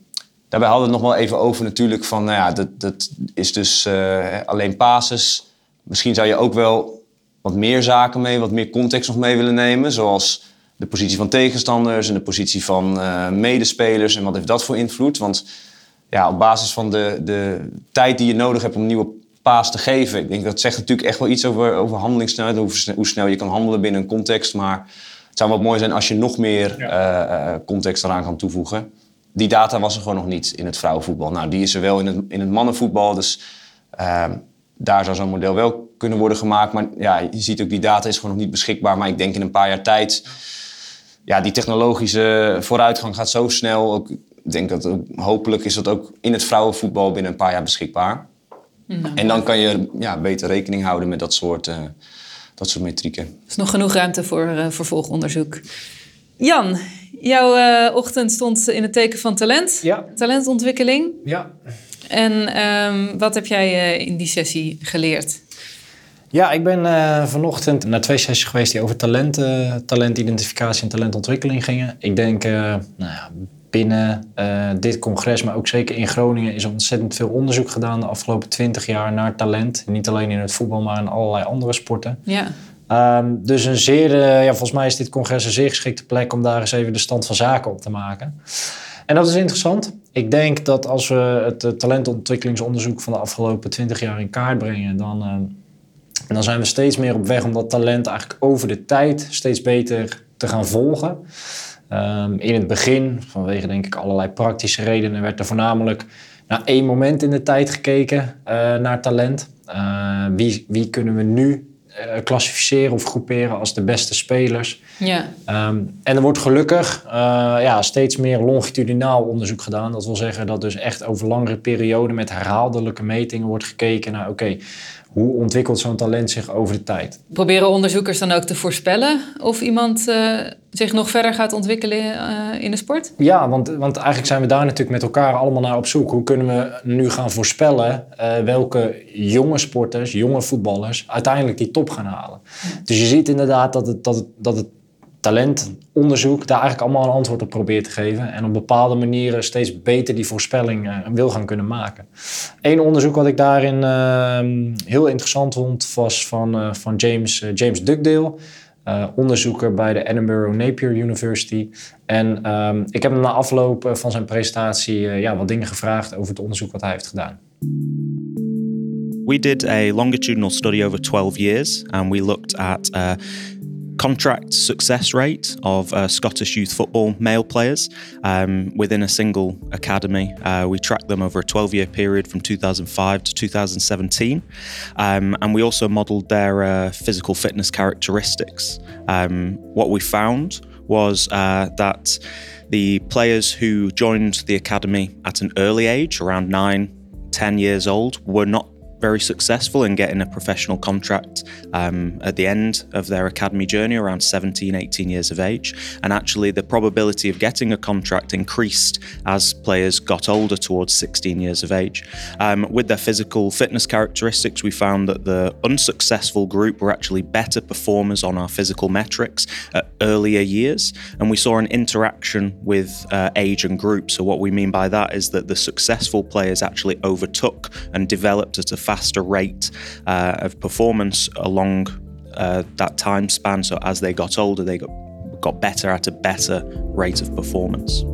daarbij hadden we het nog wel even over natuurlijk van, nou ja, dat, dat is dus uh, alleen passes Misschien zou je ook wel wat meer zaken mee, wat meer context nog mee willen nemen. Zoals de positie van tegenstanders en de positie van uh, medespelers. En wat heeft dat voor invloed? Want ja, op basis van de, de tijd die je nodig hebt om een nieuwe paas te geven. Ik denk dat zegt natuurlijk echt wel iets over, over handelingssnelheid. Hoe, hoe snel je kan handelen binnen een context. Maar het zou wat mooi zijn als je nog meer uh, context eraan kan toevoegen. Die data was er gewoon nog niet in het vrouwenvoetbal. Nou, die is er wel in het, in het mannenvoetbal. Dus uh, daar zou zo'n model wel kunnen worden gemaakt. Maar ja, je ziet ook, die data is gewoon nog niet beschikbaar. Maar ik denk in een paar jaar tijd... Ja, die technologische vooruitgang gaat zo snel. Ook, ik denk dat ook, hopelijk is dat ook in het vrouwenvoetbal binnen een paar jaar beschikbaar. Nou, en dan kan je ja, beter rekening houden met dat soort, uh, dat soort metrieken. Er is nog genoeg ruimte voor uh, vervolgonderzoek. Jan, jouw uh, ochtend stond in het teken van talent. Ja. Talentontwikkeling. Ja. En um, wat heb jij uh, in die sessie geleerd? Ja, ik ben uh, vanochtend naar twee sessies geweest die over talent, uh, talentidentificatie en talentontwikkeling gingen. Ik denk, nou ja, binnen dit congres, maar ook zeker in Groningen, is ontzettend veel onderzoek gedaan de afgelopen twintig jaar naar talent. Niet alleen in het voetbal, maar in allerlei andere sporten. Ja. Um, dus een zeer, ja, volgens mij is dit congres een zeer geschikte plek om daar eens even de stand van zaken op te maken. En dat is interessant. Ik denk dat als we het talentontwikkelingsonderzoek van de afgelopen 20 jaar in kaart brengen, dan, uh, dan zijn we steeds meer op weg om dat talent eigenlijk over de tijd steeds beter te gaan volgen. Um, in het begin, vanwege denk ik allerlei praktische redenen, werd er voornamelijk naar één moment in de tijd gekeken uh, naar talent. Wie, wie kunnen we nu klassificeren of groeperen als de beste spelers. Ja. Um, en er wordt gelukkig uh, ja, steeds meer longitudinaal onderzoek gedaan. Dat wil zeggen dat dus echt over langere perioden met herhaaldelijke metingen wordt gekeken naar oké, okay, hoe ontwikkelt zo'n talent zich over de tijd? Proberen onderzoekers dan ook te voorspellen of iemand uh, zich nog verder gaat ontwikkelen uh, in de sport? Ja, want, want eigenlijk zijn we daar natuurlijk met elkaar allemaal naar op zoek. Hoe kunnen we nu gaan voorspellen uh, welke jonge sporters, jonge voetballers uiteindelijk die top gaan halen? Dus je ziet inderdaad dat het, dat het, dat het talentonderzoek daar eigenlijk allemaal een antwoord op probeert te geven. En op bepaalde manieren steeds beter die voorspelling uh, wil gaan kunnen maken. Eén onderzoek wat ik daarin uh, heel interessant vond was van, uh, van James, James Dugdale. onderzoeker bij de Edinburgh Napier University. En um, ik heb hem na afloop van zijn presentatie ja, wat dingen gevraagd over het onderzoek wat hij heeft gedaan. We did a longitudinal study over 12 years and we looked at contract success rate of uh, Scottish youth football male players um, within a single academy. Uh, we tracked them over a 12 year period from 2005 to 2017. Um, and we also modeled their uh, physical fitness characteristics. Um, what we found was uh, that the players who joined the academy at an early age, around 9, 10 years old, were not very successful in getting a professional contract um, at the end of their academy journey, around 17, 18 years of age. And actually, the probability of getting a contract increased as players got older towards 16 years of age. Um, with their physical fitness characteristics, we found that the unsuccessful group were actually better performers on our physical metrics at earlier years. And we saw an interaction with uh, age and group. So, what we mean by that is that the successful players actually overtook and developed at a faster rate uh, of performance along uh, that time span. So as they got older, they got, got better at a better rate of performance.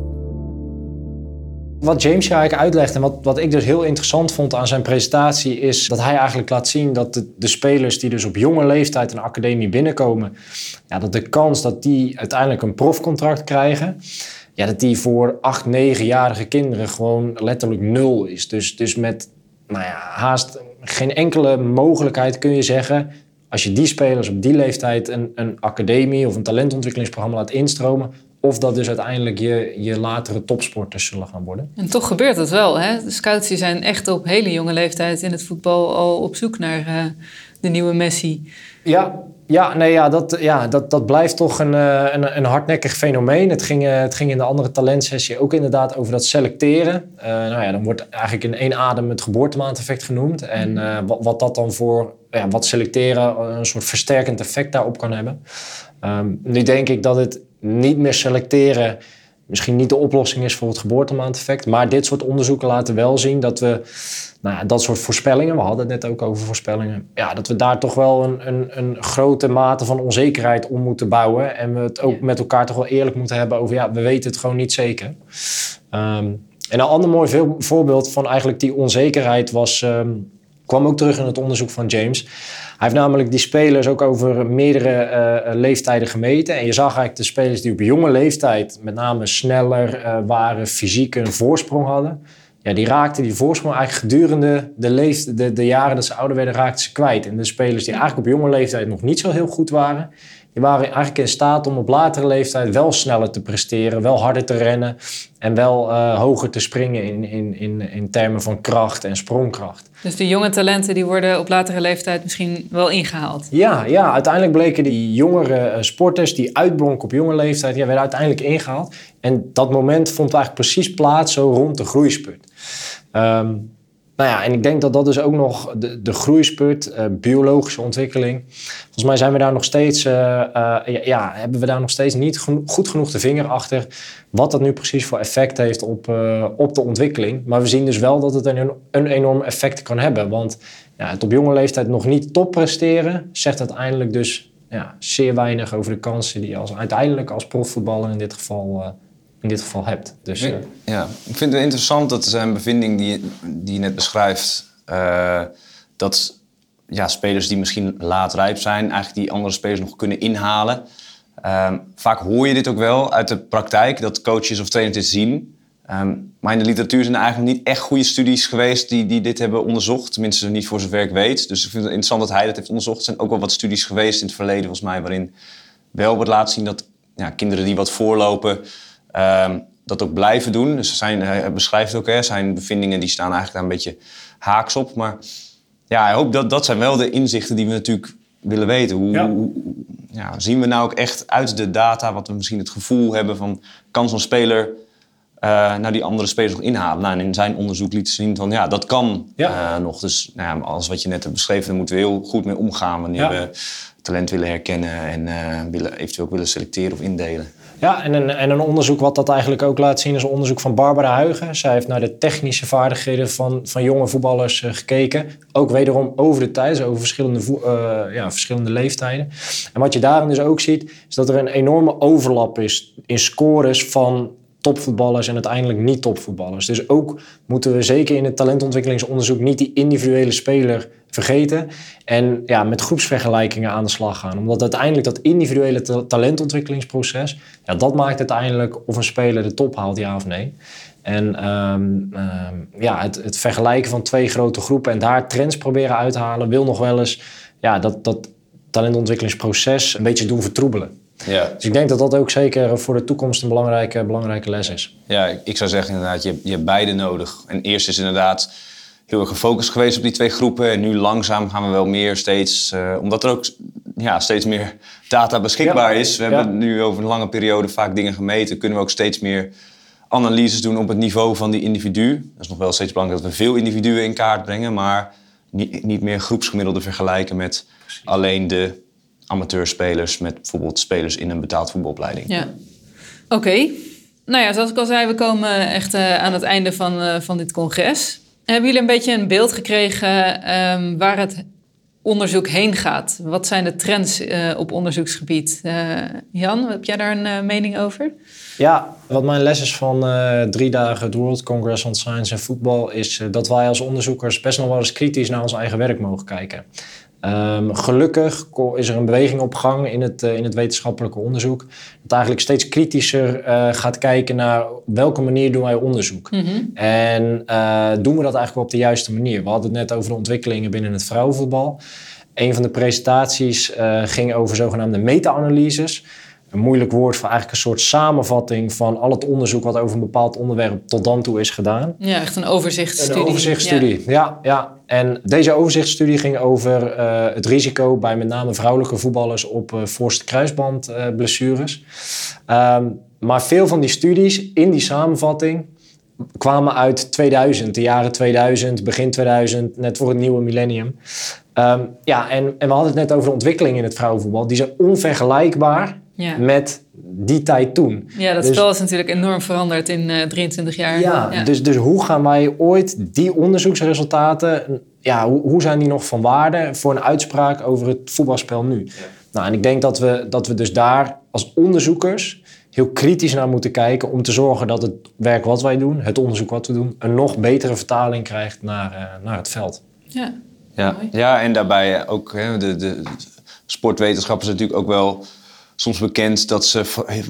Wat James eigenlijk uitlegt en wat, wat ik dus heel interessant vond aan zijn presentatie, is dat hij eigenlijk laat zien dat de, spelers die dus op jonge leeftijd een academie binnenkomen, ja, dat de kans dat die uiteindelijk een profcontract krijgen, ja, dat die voor 8, 9-jarige kinderen gewoon letterlijk nul is. Dus, dus met nou ja, haast geen enkele mogelijkheid kun je zeggen. Als je die spelers op die leeftijd een, een academie of een talentontwikkelingsprogramma laat instromen. Of dat dus uiteindelijk je, je latere topsporters zullen gaan worden. En toch gebeurt dat wel. Hè? De scouts zijn echt op hele jonge leeftijd in het voetbal al op zoek naar uh, de nieuwe Messi. Ja, ja, nee, ja, dat, ja dat, dat blijft toch een, eh, een, een hardnekkig fenomeen. Het ging, het ging in de andere talentsessie ook inderdaad over dat selecteren. Uh, nou ja, dan wordt eigenlijk in één adem het geboortemaandeffect genoemd. En uh, wat, wat dat dan voor ja, wat selecteren een soort versterkend effect daarop kan hebben. Um, nu denk ik dat het niet meer selecteren misschien niet de oplossing is voor het geboortemaandeffect. Maar dit soort onderzoeken laten wel zien dat we nou ja, dat soort voorspellingen, we hadden het net ook over voorspellingen, ja, dat we daar toch wel een, een, een grote mate van onzekerheid om moeten bouwen. En we het ook met elkaar toch wel eerlijk moeten hebben over, ja, we weten het gewoon niet zeker. Um, en een ander mooi voorbeeld van eigenlijk die onzekerheid was, um, kwam ook terug in het onderzoek van James. Hij heeft namelijk die spelers ook over meerdere uh, leeftijden gemeten. En je zag eigenlijk de spelers die op jonge leeftijd met name sneller uh, waren, fysiek een voorsprong hadden ja, die raakten die voorsprong eigenlijk gedurende de, de, de jaren dat ze ouder werden, raakten ze kwijt. En de spelers die eigenlijk op jonge leeftijd nog niet zo heel goed waren, die waren eigenlijk in staat om op latere leeftijd wel sneller te presteren, wel harder te rennen en wel uh, hoger te springen in, in, in, in termen van kracht en sprongkracht. Dus de jonge talenten die worden op latere leeftijd misschien wel ingehaald? Ja, ja uiteindelijk bleken die jongere uh, sporters die uitblonken op jonge leeftijd, ja, werden uiteindelijk ingehaald. En dat moment vond eigenlijk precies plaats zo rond de groeispurt. Um, nou ja, en ik denk dat dat dus ook nog de, de groeispurt, uh, biologische ontwikkeling. Volgens mij zijn we daar nog steeds, uh, uh, ja, hebben we daar nog steeds niet goed genoeg de vinger achter wat dat nu precies voor effect heeft op, op de ontwikkeling. Maar we zien dus wel dat het een, een enorm effect kan hebben. Want ja, het op jonge leeftijd nog niet top presteren, zegt uiteindelijk dus ja, zeer weinig over de kansen die als, uiteindelijk als profvoetballer in dit geval in dit geval hebt. Dus, uh... Ja, ik vind het interessant dat zijn bevinding die, die je net beschrijft, uh, dat ja, spelers die misschien laat rijp zijn, eigenlijk die andere spelers nog kunnen inhalen. Um, vaak hoor je dit ook wel uit de praktijk, dat coaches of trainers dit zien. Um, maar in de literatuur zijn er eigenlijk niet echt goede studies geweest die, die dit hebben onderzocht. Tenminste, niet voor zover ik weet. Dus ik vind het interessant dat hij dat heeft onderzocht. Er zijn ook wel wat studies geweest in het verleden, volgens mij, waarin wel wordt laten zien dat ja, kinderen die wat voorlopen, Um, dat ook blijven doen. Dus zijn, hij beschrijft ook, hè, zijn bevindingen die staan eigenlijk daar een beetje haaks op. Maar ja, ik hoop dat dat zijn wel de inzichten die we natuurlijk willen weten. Hoe, ja. hoe ja, zien we nou ook echt uit de data wat we misschien het gevoel hebben van kan zo'n speler uh, nou die andere spelers nog inhalen? Nou, en in zijn onderzoek liet zien van ja, dat kan ja. Uh, nog. Dus nou ja, alles wat je net hebt beschreven, daar moeten we heel goed mee omgaan wanneer we talent willen herkennen en uh, willen, eventueel ook willen selecteren of indelen. Ja, en een, en een onderzoek wat dat eigenlijk ook laat zien is een onderzoek van Barbara Huigen. Zij heeft naar de technische vaardigheden van, van jonge voetballers uh, gekeken. Ook wederom over de tijd, over verschillende, uh, ja, verschillende leeftijden. En wat je daarin dus ook ziet, is dat er een enorme overlap is in scores van topvoetballers en uiteindelijk niet topvoetballers. Dus ook moeten we zeker in het talentontwikkelingsonderzoek niet die individuele speler vergeten. En ja, met groepsvergelijkingen aan de slag gaan. Omdat uiteindelijk dat individuele ta- talentontwikkelingsproces... Ja, dat maakt uiteindelijk of een speler de top haalt, ja of nee. En ehm, ehm, ja, het, het vergelijken van twee grote groepen en daar trends proberen uit te halen... wil nog wel eens ja, dat, dat talentontwikkelingsproces een beetje doen vertroebelen. Ja. Dus ik denk dat dat ook zeker voor de toekomst een belangrijke, belangrijke les is. Ja, ik- zou zeggen inderdaad, je, je hebt beide nodig. En eerst is inderdaad heel erg gefocust geweest op die twee groepen. En nu langzaam gaan we wel meer steeds... eh, omdat er ook ja, steeds meer data beschikbaar Ja. is. We hebben nu over een lange periode vaak dingen gemeten. Kunnen we ook steeds meer analyses doen op het niveau van die individu. Dat is nog wel steeds belangrijk dat we veel individuen in kaart brengen. Maar niet, niet meer groepsgemiddelde vergelijken met alleen de amateurspelers... met bijvoorbeeld spelers in een betaald voetbalopleiding. Ja. Oké. Nou ja, zoals ik al zei, we komen echt eh, aan het einde van, eh, van dit congres. Hebben jullie een beetje een beeld gekregen ehm, waar het onderzoek heen gaat? Wat zijn de trends eh, op onderzoeksgebied? Eh, Jan, heb jij daar een eh, mening over? Ja, wat mijn les is van drie dagen het World Congress on Science en Voetbal... is dat wij als onderzoekers best nog wel eens kritisch naar ons eigen werk mogen kijken. Ehm, gelukkig is er een beweging op gang in het, eh, in het wetenschappelijke onderzoek. Dat eigenlijk steeds kritischer eh, gaat kijken naar op welke manier doen wij onderzoek. En eh, doen we dat eigenlijk wel op de juiste manier? We hadden het net over de ontwikkelingen binnen het vrouwenvoetbal. Een van de presentaties ging over zogenaamde meta-analyses. Een moeilijk woord voor eigenlijk een soort samenvatting van al het onderzoek wat over een bepaald onderwerp tot dan toe is gedaan. Ja, echt een overzichtsstudie. Een overzichtsstudie, ja. ja, En deze overzichtsstudie ging over eh, het risico bij met name vrouwelijke voetballers op eh voorste kruisbandblessures. Ehm, maar veel van die studies in die samenvatting kwamen uit 2000, de jaren 2000, begin 2000, net voor het nieuwe millennium. Ehm, ja, en, en we hadden het net over de ontwikkeling in het vrouwenvoetbal. Die zijn onvergelijkbaar Ja. met die tijd toen. Ja, dat Dus- spel is natuurlijk enorm veranderd in eh 23 jaar. ja, Dus, dus hoe gaan wij ooit die onderzoeksresultaten, ja, hoe, hoe zijn die nog van waarde voor een uitspraak over het voetbalspel nu? Nou, en ik denk dat we, dat we dus daar als onderzoekers heel kritisch naar moeten kijken om te zorgen dat het werk wat wij doen, het onderzoek wat we doen, een nog betere vertaling krijgt naar, eh, naar het veld. Ja. Ja, ja en daarbij ook hè, de, de sportwetenschappers zijn natuurlijk ook wel soms bekend dat ze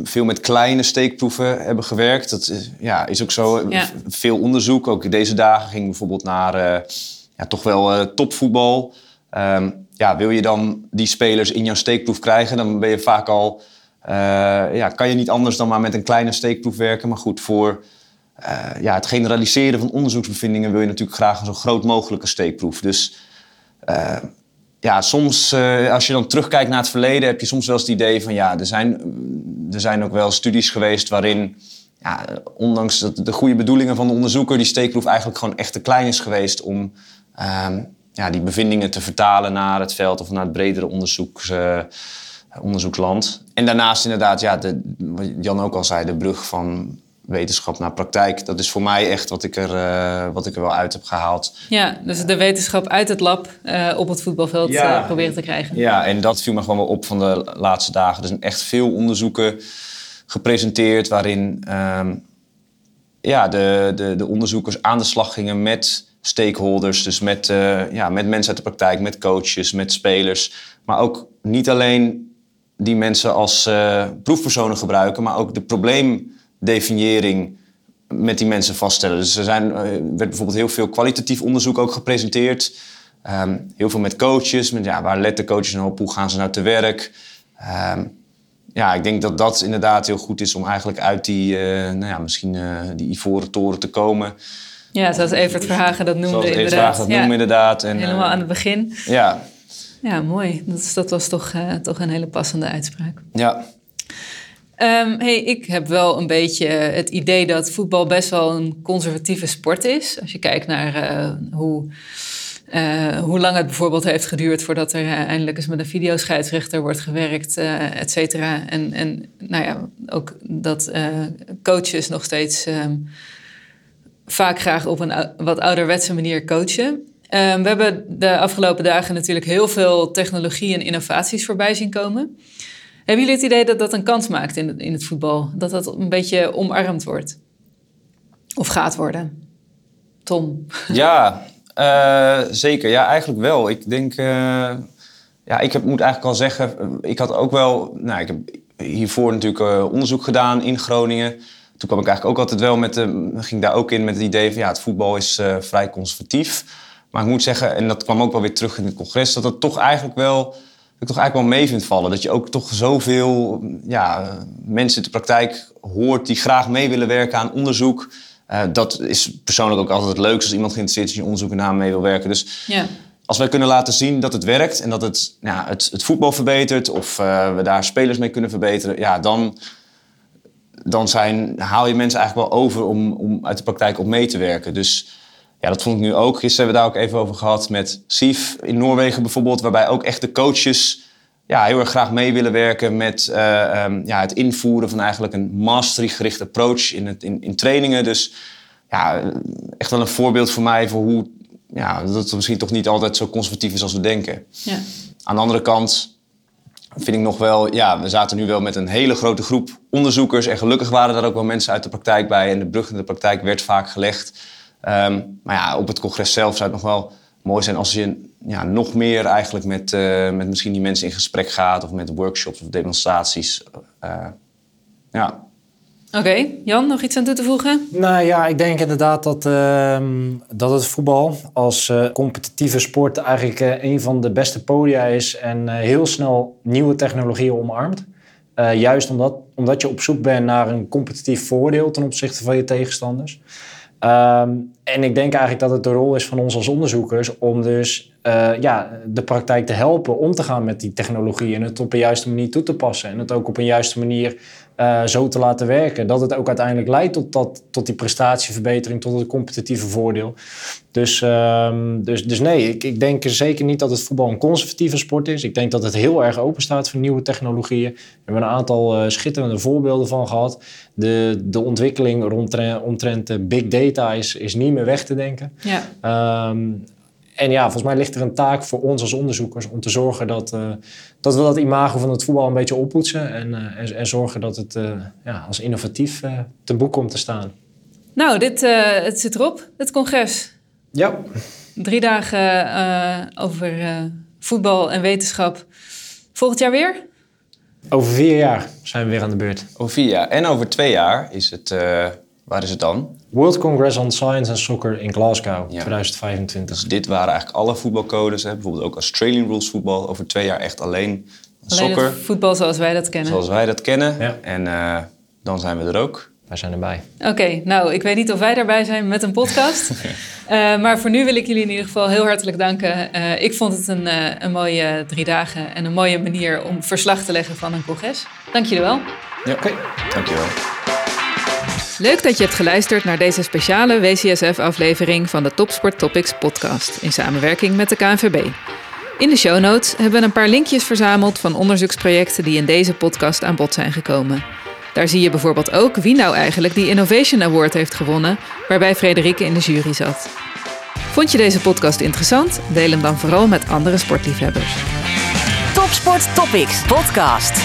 veel met kleine steekproeven hebben gewerkt. Dat is, ja, is ook zo. Ja. Veel onderzoek. Ook deze dagen ging bijvoorbeeld naar eh, ja, toch wel eh, topvoetbal. Ehm, ja, wil je dan die spelers in jouw steekproef krijgen, dan ben je vaak al. eh, ja, kan je niet anders dan maar met een kleine steekproef werken. Maar goed, voor ja, het generaliseren van onderzoeksbevindingen wil je natuurlijk graag een zo groot mogelijke steekproef. Dus ja, soms eh, als je dan terugkijkt naar het verleden, heb je soms wel eens het idee van ja, er zijn, er zijn ook wel studies geweest waarin, ja, ondanks dat de goede bedoelingen van de onderzoeker, die steekproef eigenlijk gewoon echt te klein is geweest om ehm, ja, die bevindingen te vertalen naar het veld of naar het bredere onderzoeks, eh, onderzoeksland. En daarnaast inderdaad, ja, de, wat Jan ook al zei, de brug van wetenschap naar praktijk. Dat is voor mij echt wat ik er, eh, wat ik er wel uit heb gehaald. Ja, dus de wetenschap uit het lab eh, op het voetbalveld Ja. eh, proberen te krijgen. Ja, en dat viel me gewoon wel op van de laatste dagen. Er zijn echt veel onderzoeken gepresenteerd waarin ehm, ja, de, de, de onderzoekers aan de slag gingen met stakeholders. Dus met, ja, met mensen uit de praktijk, met coaches, met spelers. Maar ook niet alleen die mensen als proefpersonen gebruiken, maar ook de probleemdefiniëring met die mensen vaststellen. Dus er zijn, eh, werd bijvoorbeeld heel veel kwalitatief onderzoek ook gepresenteerd. Ehm, heel veel met coaches. Met, ja, waar letten coaches nou op? Hoe gaan ze nou te werk? Ehm, ja, ik denk dat dat inderdaad heel goed is om eigenlijk uit die, eh, nou ja, misschien eh, die ivoren toren te komen. Ja, zoals Evert Verhagen dat noemde Zoals Evert inderdaad. Verhagen dat Ja. noemde inderdaad. En, Helemaal aan het begin. Ja, Ja, mooi. Dat, is- dat was toch, toch een hele passende uitspraak. ja. Ehm, hey, ik heb wel een beetje het idee dat voetbal best wel een conservatieve sport is. Als je kijkt naar eh, hoe, eh, hoe lang het bijvoorbeeld heeft geduurd voordat er eh, eindelijk eens met een videoscheidsrechter wordt gewerkt, eh et cetera. En, en nou ja, ook dat eh, coaches nog steeds ehm, vaak graag op een wat ouderwetse manier coachen. Ehm, we hebben de afgelopen dagen natuurlijk heel veel technologie en innovaties voorbij zien komen. Hebben jullie het idee dat dat een kans maakt in het, in het voetbal? Dat dat een beetje omarmd wordt? Of gaat worden? Tom? Ja, Eh, zeker, ja, eigenlijk wel. Ik denk, eh, ja, ik heb, moet eigenlijk al zeggen, eh, ik had ook wel, nou, ik heb hiervoor natuurlijk onderzoek gedaan in Groningen. Toen kwam ik eigenlijk ook altijd wel met, de, ging daar ook in met het idee van, ja, het voetbal is vrij conservatief. Maar ik moet zeggen, en dat kwam ook wel weer terug in het congres, dat het toch eigenlijk wel, ik toch eigenlijk wel mee vind vallen. Dat je ook toch zoveel ja, mensen in de praktijk hoort die graag mee willen werken aan onderzoek. Eh, dat is persoonlijk ook altijd het leukste als iemand geïnteresseerd is in je onderzoek en aan mee wil werken. Dus Ja. als wij kunnen laten zien dat het werkt en dat het, ja, het, het voetbal verbetert of eh, we daar spelers mee kunnen verbeteren, ja, dan, dan zijn, haal je mensen eigenlijk wel over om, om uit de praktijk op mee te werken. Dus ja, dat vond ik nu ook. Gisteren hebben we daar ook even over gehad met SIF in Noorwegen bijvoorbeeld, waarbij ook echt de coaches ja, heel erg graag mee willen werken met eh, ehm, ja, het invoeren van eigenlijk een mastery-gericht approach in, het, in, in trainingen. Dus ja, echt wel een voorbeeld voor mij voor hoe ja, dat het misschien toch niet altijd zo conservatief is als we denken. Ja. Aan de andere kant vind ik nog wel, ja, we zaten nu wel met een hele grote groep onderzoekers. En gelukkig waren er ook wel mensen uit de praktijk bij. En de brug in de praktijk werd vaak gelegd. Ehm, maar ja, op het congres zelf zou het nog wel mooi zijn als je ja, nog meer eigenlijk met, eh, met misschien die mensen in gesprek gaat. Of met workshops of demonstraties. Eh, ja. Oké, Jan, nog iets aan toe te voegen? Nou ja, ik denk inderdaad dat, ehm, dat het voetbal als eh, competitieve sport eigenlijk een van de beste podia is en eh, heel snel nieuwe technologieën omarmt. Eh, juist omdat, omdat je op zoek bent naar een competitief voordeel ten opzichte van je tegenstanders. Ehm, en ik denk eigenlijk dat het de rol is van ons als onderzoekers om dus eh, ja, de praktijk te helpen om te gaan met die technologie en het op een juiste manier toe te passen. En het ook op een juiste manier eh, zo te laten werken. Dat het ook uiteindelijk leidt tot, dat, tot die prestatieverbetering, tot het competitieve voordeel. Dus, ehm, dus, dus nee, ik, ik denk zeker niet dat het voetbal een conservatieve sport is. Ik denk dat het heel erg open staat voor nieuwe technologieën. We hebben een aantal eh, schitterende voorbeelden van gehad. De, de ontwikkeling rondtre- omtrent big data is, is niet meer weg te denken. Ja. Ehm, en ja, volgens mij ligt er een taak voor ons als onderzoekers om te zorgen dat, eh, dat we dat imago van het voetbal een beetje oppoetsen. En, eh, en, en zorgen dat het eh, ja, als innovatief eh, te boek komt te staan. Nou, dit, eh, het zit erop, het congres. Ja. Drie dagen eh, over eh, voetbal en wetenschap. Volgend jaar weer? Over vier jaar zijn we weer aan de beurt. Over vier jaar. En over twee jaar is het, eh, waar is het dan? World Congress on Science and Soccer in Glasgow, 2025. Dus dit waren eigenlijk alle voetbalcodes. Hè? Bijvoorbeeld ook Australian Rules voetbal. Over twee jaar echt alleen Alleen soccer. voetbal zoals wij dat kennen. Zoals wij dat kennen. En eh, dan zijn we er ook. Wij zijn erbij. Oké, nou, ik weet niet of wij daarbij zijn met een podcast. Eh, maar voor nu wil ik jullie in ieder geval heel hartelijk danken. Eh, ik vond het een, eh, een mooie drie dagen en een mooie manier om verslag te leggen van een congres. Dank jullie wel. Ja, oké. Dankjewel. Leuk dat je hebt geluisterd naar deze speciale WCSF-aflevering van de Topsport Topics podcast in samenwerking met de KNVB. In de show notes hebben we een paar linkjes verzameld van onderzoeksprojecten die in deze podcast aan bod zijn gekomen. Daar zie je bijvoorbeeld ook wie nou eigenlijk die Innovation Award heeft gewonnen, waarbij Frederike in de jury zat. Vond je deze podcast interessant? Deel hem dan vooral met andere sportliefhebbers. Topsport Topics podcast.